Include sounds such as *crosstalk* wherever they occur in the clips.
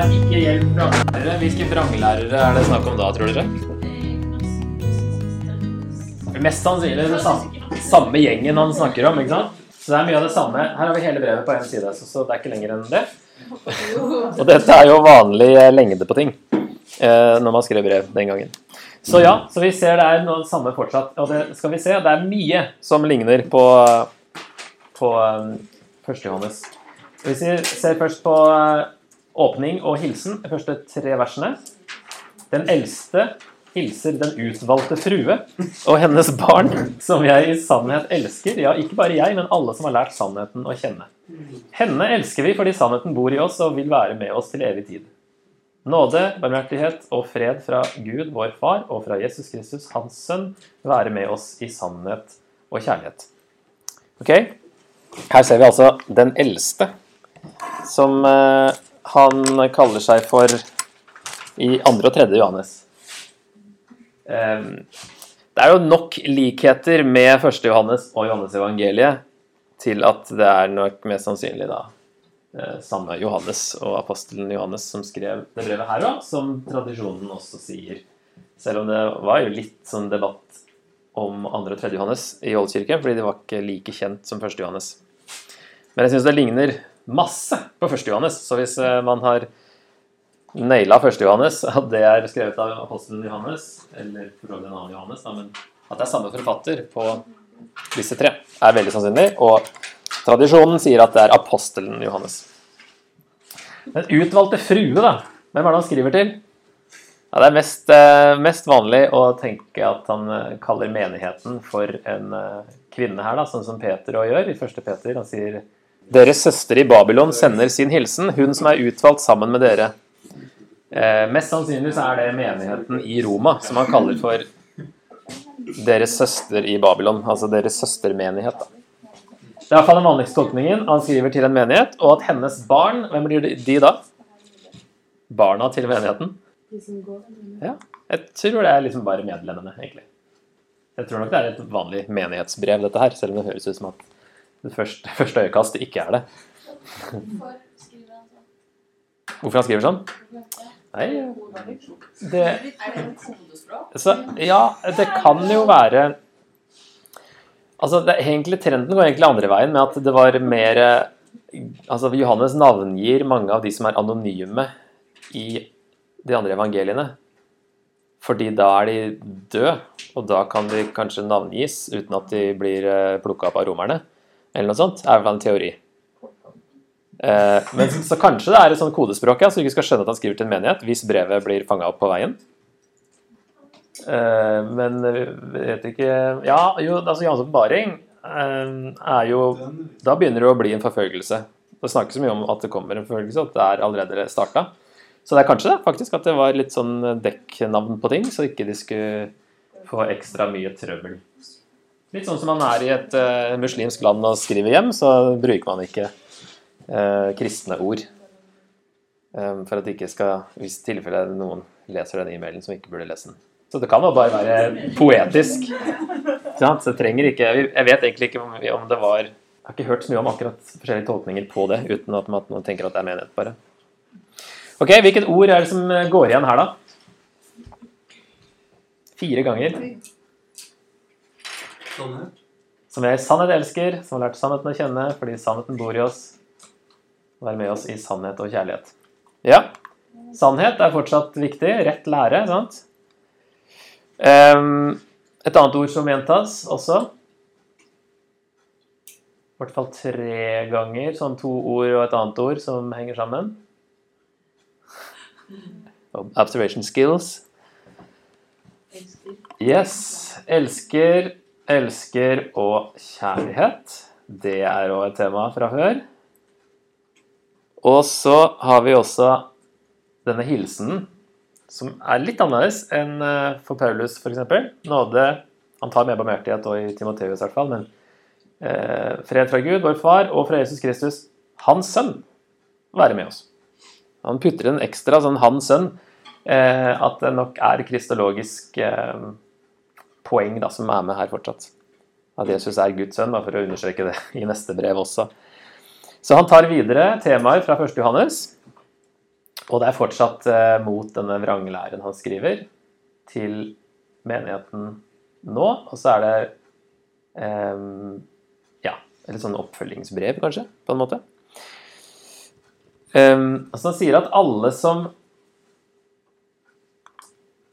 Eh, eh, er 'Ikke hjelp vranglærere', hvilke vranglærere er det snakk om da, tror dere? Mest sannsynlig det samme, samme gjengen han snakker om. ikke sant? Så det er mye av det samme. Her har vi hele brevet på én side, så, det er ikke lenger enn det. Og dette er jo vanlig eh, lengde på ting eh, når man skrev brev den gangen. Så ja, så vi ser det er noe samme fortsatt. Og det skal vi se, det er mye som ligner på, på um, 1. Johannes. Hvis vi ser først på eh, åpning og hilsen, de første tre versene. Den eldste hilser den utvalgte frue og hennes barn, som jeg i sannhet elsker. Ja, ikke bare jeg, men alle som har lært sannheten å kjenne. Henne elsker vi fordi sannheten bor i oss og vil være med oss til evig tid. Nåde, barmhjertighet og fred fra Gud, vår Far, og fra Jesus Kristus, Hans Sønn, være med oss i sannhet og kjærlighet. Ok, Her ser vi altså den eldste som eh, han kaller seg for i andre og tredje Johannes. Eh, det er jo nok likheter med første Johannes og Johannes evangeliet til at det er nok mest sannsynlig da eh, samme Johannes og apostelen Johannes som skrev det brevet her òg, som tradisjonen også sier. Selv om det var jo litt sånn debatt om andre og tredje Johannes i Ålkirken, fordi de var ikke like kjent som første Johannes. Men jeg syns det ligner masse på første Johannes. Så hvis eh, man har naila første Johannes, *laughs* at det er skrevet av apostelen Johannes, eller en annen Johannes, da, men at det er samme forfatter på disse tre, er veldig sannsynlig. Og tradisjonen sier at det er apostelen Johannes. Den utvalgte frue, da. Hvem er det han skriver til? Ja, det er mest, eh, mest, vanlig å tenke at han eh, kaller menigheten for en kvinne her, da, sånn som Peter òg gjør i 1. Peter. Han sier deres søster i Babylon sender sin hilsen, hun som er utvalgt sammen med dere. Eh, mest sannsynlig så er det menigheten i Roma som han kaller for deres søster i Babylon. Altså deres søstermenighet. Da. Det er iallfall den vanligste tolkningen. Han skriver til en menighet, og at hennes barn Hvem blir de da? Barna til menigheten? Ja, jeg tror det er liksom bare medlemmene, egentlig. Jeg tror nok det er et vanlig menighetsbrev, dette her, selv om det høres ut som at det første, *laughs* første øyekast ikke er det. Hvorfor han skriver sånn? Nei det, så, Ja, det kan jo være Altså, det, egentlig, Trenden går egentlig andre veien, med at det var mer altså Johannes navngir mange av de som er anonyme i de andre evangeliene. Fordi da er de døde, og da kan de kanskje navngis uten at de blir eh, plukka opp av romerne eller noe sånt, er vel en teori. Eh, men så, kanskje det er et sånt kodespråk, ja, så du ikke skal skjønne at han skriver til en menighet hvis brevet blir fanga opp på veien. Eh, men vet ikke Ja, jo, altså Johans oppbaring eh, er jo Da begynner det å bli en forfølgelse. Det snakkes mye om at det kommer en forfølgelse, at det er allerede starta. Så det er kanskje det, faktisk, at det var litt sånn dekknavn på ting, så ikke de skulle få ekstra mye trøbbel. Litt sånn som man er i et uh, muslimsk land og skriver hjem, så bruker man ikke uh, kristne ord. Um, for at det ikke skal Hvis tilfelle noen leser den e-mailen som ikke burde lese den. Så det kan jo bare være poetisk. Så det trenger ikke Jeg vet egentlig ikke om det var Jeg har ikke hørt så mye om akkurat forskjellige tolkninger på det, uten at man tenker at det er menighet, bare. Ok, Hvilket ord er det som går igjen her, da? Fire ganger. Som jeg i sannhet elsker, som har lært sannheten å kjenne, fordi sannheten bor i oss. Vær med oss i sannhet og kjærlighet. Ja, sannhet er fortsatt viktig. Rett lære, sant? Et annet ord som gjentas også. I hvert fall tre ganger. Sånn to ord og et annet ord som henger sammen. Observation skills. Yes. Elsker Elsker og kjærlighet. Det er òg et tema fra før. Og så har vi også denne hilsenen, som er litt annerledes enn eh, for Paulus f.eks. Nåde Han tar med barmhjertighet og i Timoteus i hvert fall, men eh, fred fra Gud, vår Far, og fra Jesus Kristus, Hans Sønn, være med oss. Han putter en ekstra sånn Hans Sønn, eh, at det nok er kristologisk eh, poeng da, som er med her fortsatt. At Jesus er Guds sønn, for å understreke det i neste brev også. Så han tar videre temaer fra 1. Johannes, og det er fortsatt eh, mot denne vranglæren han skriver, til menigheten nå. Og så er det eh, ja, et sånn oppfølgingsbrev, kanskje, på en måte. Um, altså han sier at alle som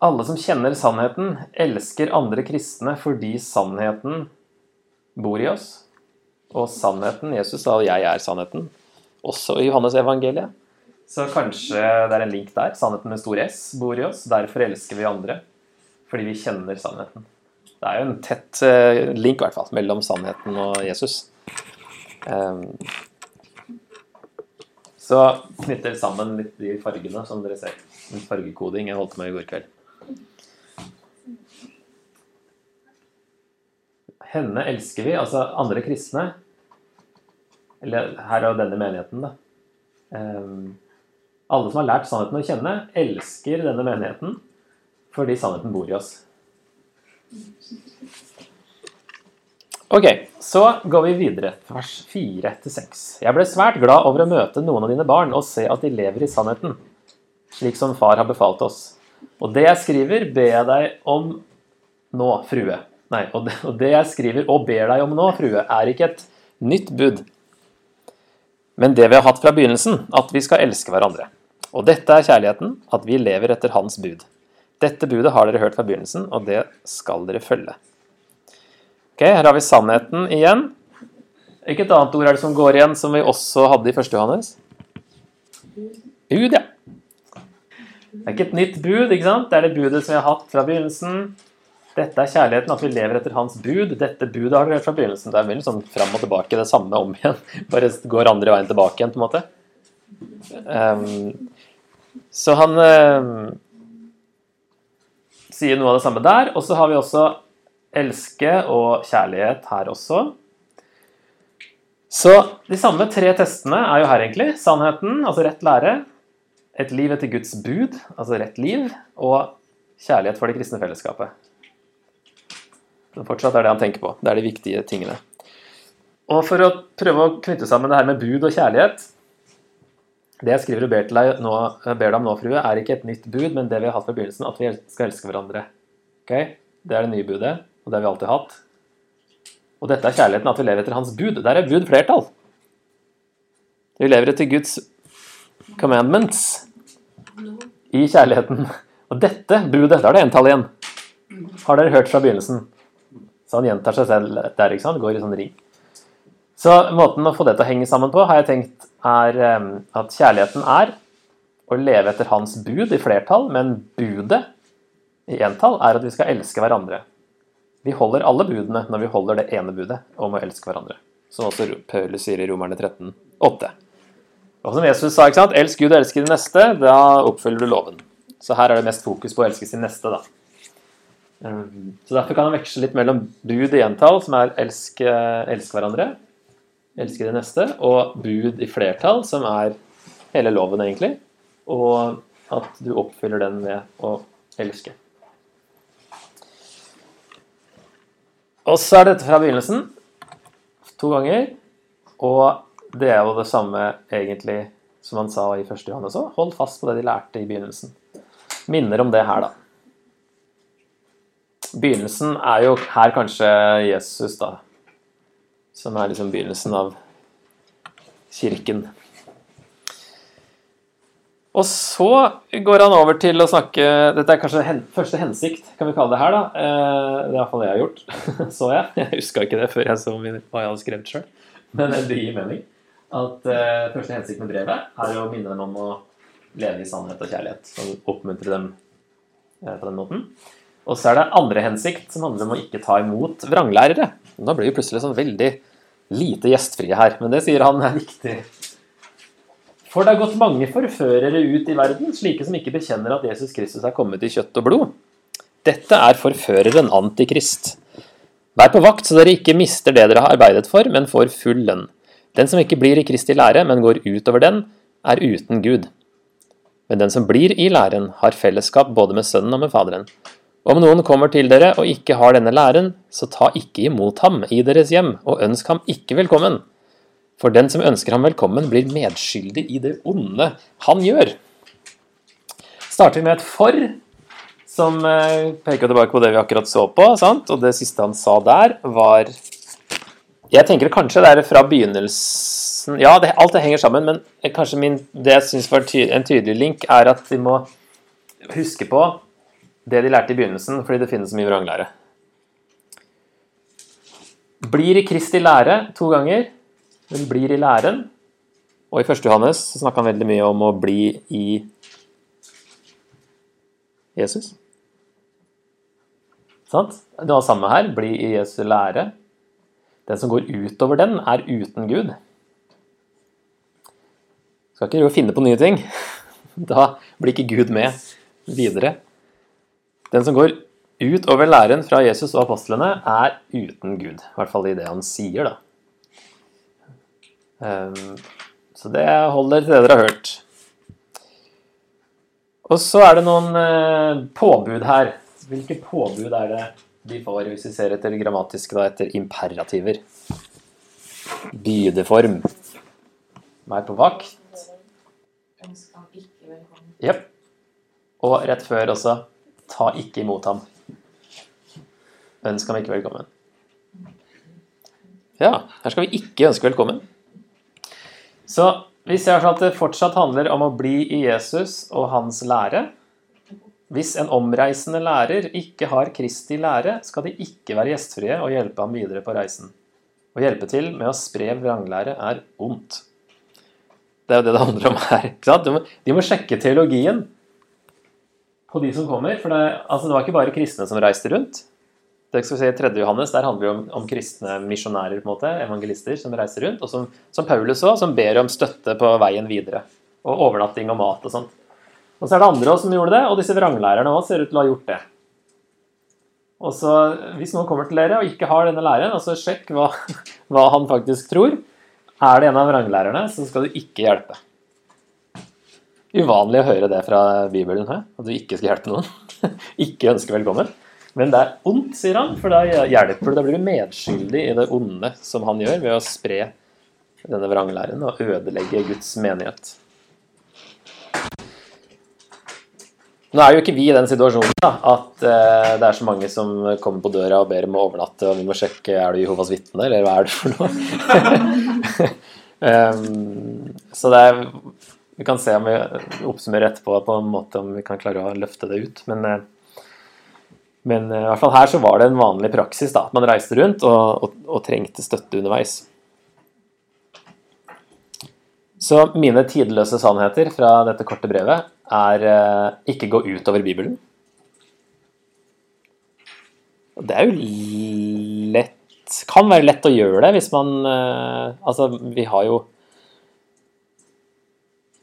alle som kjenner sannheten, elsker andre kristne fordi sannheten bor i oss. Og sannheten Jesus sa 'jeg er sannheten', også i Johannes evangeliet. Så kanskje det er en link der. Sannheten med stor S bor i oss. Derfor elsker vi andre. Fordi vi kjenner sannheten. Det er jo en tett eh, link i hvert fall, mellom sannheten og Jesus. Um, så knytter sammen litt de fargene som dere ser. En fargekoding jeg holdt med i går kveld. Henne elsker vi, altså andre kristne. Eller her er jo denne menigheten, da. Um, alle som har lært sannheten å kjenne, elsker denne menigheten fordi sannheten bor i oss. Ok, så går vi videre. Vers 4-6. Jeg ble svært glad over å møte noen av dine barn og se at de lever i sannheten, slik som far har befalt oss. Og det jeg skriver, ber jeg deg om nå, frue. Nei, og det, og det jeg skriver og ber deg om nå, frue, er ikke et nytt bud, men det vi har hatt fra begynnelsen, at vi skal elske hverandre. Og dette er kjærligheten, at vi lever etter Hans bud. Dette budet har dere hørt fra begynnelsen, og det skal dere følge. Ok, Her har vi sannheten igjen. Hvilket annet ord er det som går igjen, som vi også hadde i 1. Johannes? Bud, ja. Det er ikke et nytt bud, ikke sant? Det er det budet som vi har hatt fra begynnelsen. Dette er kjærligheten, at vi lever etter hans bud. Dette budet har dere hørt fra begynnelsen. Det er veldig sånn fram og tilbake, det samme om igjen. *laughs* Bare går andre veien tilbake igjen, på en måte. Um, så han um, sier noe av det samme der. Og så har vi også elske og kjærlighet her også. Så de samme tre testene er jo her, egentlig. Sannheten, altså rett lære. Et liv etter Guds bud, altså rett liv. Og kjærlighet for det kristne fellesskapet. Men fortsatt er det han tenker på. Det er de viktige tingene. Og for å prøve å knytte sammen det her med bud og kjærlighet Det jeg skriver og ber, deg nå, ber deg om nå, frue, er ikke et nytt bud, men det vi har hatt fra begynnelsen, at vi skal elske hverandre. Okay? Det er det nye budet og det har vi alltid hatt. Og dette er kjærligheten, at vi lever etter Hans bud. Der er bud flertall. Vi lever etter Guds commandments i kjærligheten. Og dette budet, da er det entall igjen. Har dere hørt fra begynnelsen? Så han gjentar seg selv der, ikke sant? Går i sånn ring. Så måten å få det til å henge sammen på, har jeg tenkt er at kjærligheten er å leve etter hans bud i flertall, men budet i entall er at vi skal elske hverandre. Vi holder alle budene når vi holder det ene budet om å elske hverandre. Som også Paulus sier i Romerne 13, 8. Og som Jesus sa, ikke sant? elsk Gud og elsk din neste, da oppfyller du loven. Så her er det mest fokus på å elske sin neste, da. Um, så derfor kan han veksle litt mellom bud i entall, som er elsk, elsk hverandre, elske det neste, og bud i flertall, som er hele loven, egentlig. Og at du oppfyller den ved å elske. Og så er dette fra begynnelsen. To ganger. Og det er jo det samme egentlig som han sa i første Johannes òg. Hold fast på det de lærte i begynnelsen. Minner om det her, da. Begynnelsen er jo her kanskje Jesus, da. Som er liksom begynnelsen av kirken. Og så går han over til å snakke Dette er kanskje hen, første hensikt, kan vi kalle det her. da. Eh, det er iallfall det jeg har gjort. *laughs* så jeg. Jeg huska ikke det før jeg så hva jeg hadde skrevet sjøl. Men det gir mening. At eh, første hensikt med brevet er å minne dem om å leve i sannhet og kjærlighet. Og oppmuntre dem eh, på den måten. Og så er det andre hensikt, som handler om å ikke ta imot vranglærere. Da blir vi plutselig sånn veldig lite gjestfrie her. Men det sier han er viktig for det har gått mange forførere ut i verden, slike som ikke bekjenner at Jesus Kristus er kommet i kjøtt og blod. Dette er forføreren antikrist. Vær på vakt så dere ikke mister det dere har arbeidet for, men får full lønn. Den som ikke blir i Kristi lære, men går utover den, er uten Gud. Men den som blir i læren, har fellesskap både med Sønnen og med Faderen. Om noen kommer til dere og ikke har denne læren, så ta ikke imot ham i deres hjem, og ønsk ham ikke velkommen. For den som ønsker ham velkommen, blir medskyldig i det onde han gjør. Starter med et for, som eh, peker tilbake på det vi akkurat så på. Sant? Og det siste han sa der, var Jeg tenker kanskje det er fra begynnelsen Ja, det, alt det henger sammen, men kanskje min, det jeg syns var ty en tydelig link, er at vi må huske på det de lærte i begynnelsen, fordi det finnes så mye vranglære. Blir i Kristi lære to ganger. Hun blir i læren. Og i 1. Johannes snakka han veldig mye om å bli i Jesus. Sant? Det var samme her. Bli i Jesu lære. Den som går utover den, er uten Gud. Skal ikke finne på nye ting. *laughs* Da blir ikke Gud med videre. Den som går utover læren fra Jesus og apostlene, er uten Gud. I hvert fall i det han sier, da. Um, så det holder til det dere har hørt. Og så er det noen uh, påbud her. Hvilke påbud er det de får hvis vi ser etter grammatiske, da, etter imperativer? Bydeform. Vær på vakt. Jepp. Og rett før også ta ikke imot ham. Ønsk ham ikke velkommen. Ja, her skal vi ikke ønske velkommen. Så vi ser at det fortsatt handler om å bli i Jesus og hans lære. Hvis en omreisende lærer ikke har Kristi lære, skal de ikke være gjestfrie og hjelpe ham videre på reisen. Å hjelpe til med å spre vranglære er ondt. Det er jo det det handler om her. De må, de må sjekke teologien på de som kommer. For det, altså det var ikke bare kristne som reiste rundt. Det skal vi se i 3. Johannes, Der handler det om, om kristne misjonærer, på en måte, evangelister, som reiser rundt. Og som, som Paulus òg, som ber om støtte på veien videre. Og overnatting og mat og sånt. Og så er det andre også som gjorde det, og disse vranglærerne òg ser ut til å ha gjort det. Og så, Hvis noen kommer til dere og ikke har denne læreren, altså sjekk hva, *laughs* hva han faktisk tror. Er det en av vranglærerne, så skal du ikke hjelpe. Uvanlig å høre det fra Bibelen, her, at du ikke skal hjelpe noen. *laughs* ikke ønske velkommen. Men det er ondt, sier han, for da hjelper du. Da blir du medskyldig i det onde som han gjør, ved å spre denne vranglæren og ødelegge Guds menighet. Nå er jo ikke vi i den situasjonen da, at eh, det er så mange som kommer på døra og ber om å overnatte, og vi må sjekke er du Jehovas vitne, eller hva er det for noe? um, *laughs* *laughs* så det er Vi kan se om vi oppsummerer etterpå på en måte om vi kan klare å løfte det ut. Men uh, men eh, i hvert fall her så var det en vanlig praksis da, at man reiste rundt og, og, og trengte støtte underveis. Så mine tidløse sannheter fra dette korte brevet er eh, ikke gå utover Bibelen. Det er jo lett Kan være lett å gjøre det hvis man eh, Altså, vi har jo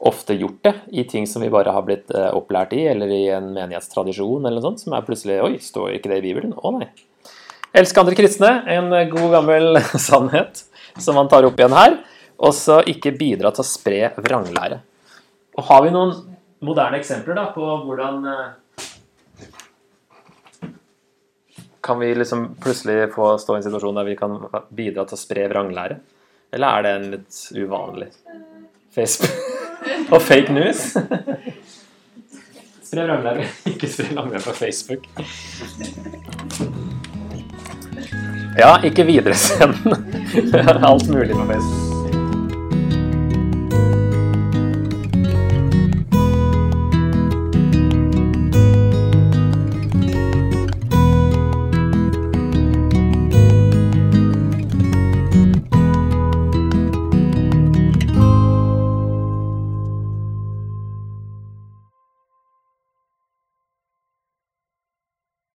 ofte gjort det i ting som vi bare har blitt uh, opplært i, eller i en menighetstradisjon, eller noe sånt, som er plutselig Oi, står ikke det i Bibelen? Å nei. Elsk andre kristne, en god gammel *laughs* sannhet som man tar opp igjen her. Og så ikke bidra til å spre vranglære. Og har vi noen moderne eksempler da, på hvordan uh, Kan vi liksom plutselig få stå i en situasjon der vi kan bidra til å spre vranglære? Eller er det en litt uvanlig Facebook? Og fake news. Spre vranglære, ikke spre langlære på Facebook. Ja, ikke videresend *laughs* alt mulig på Facebook.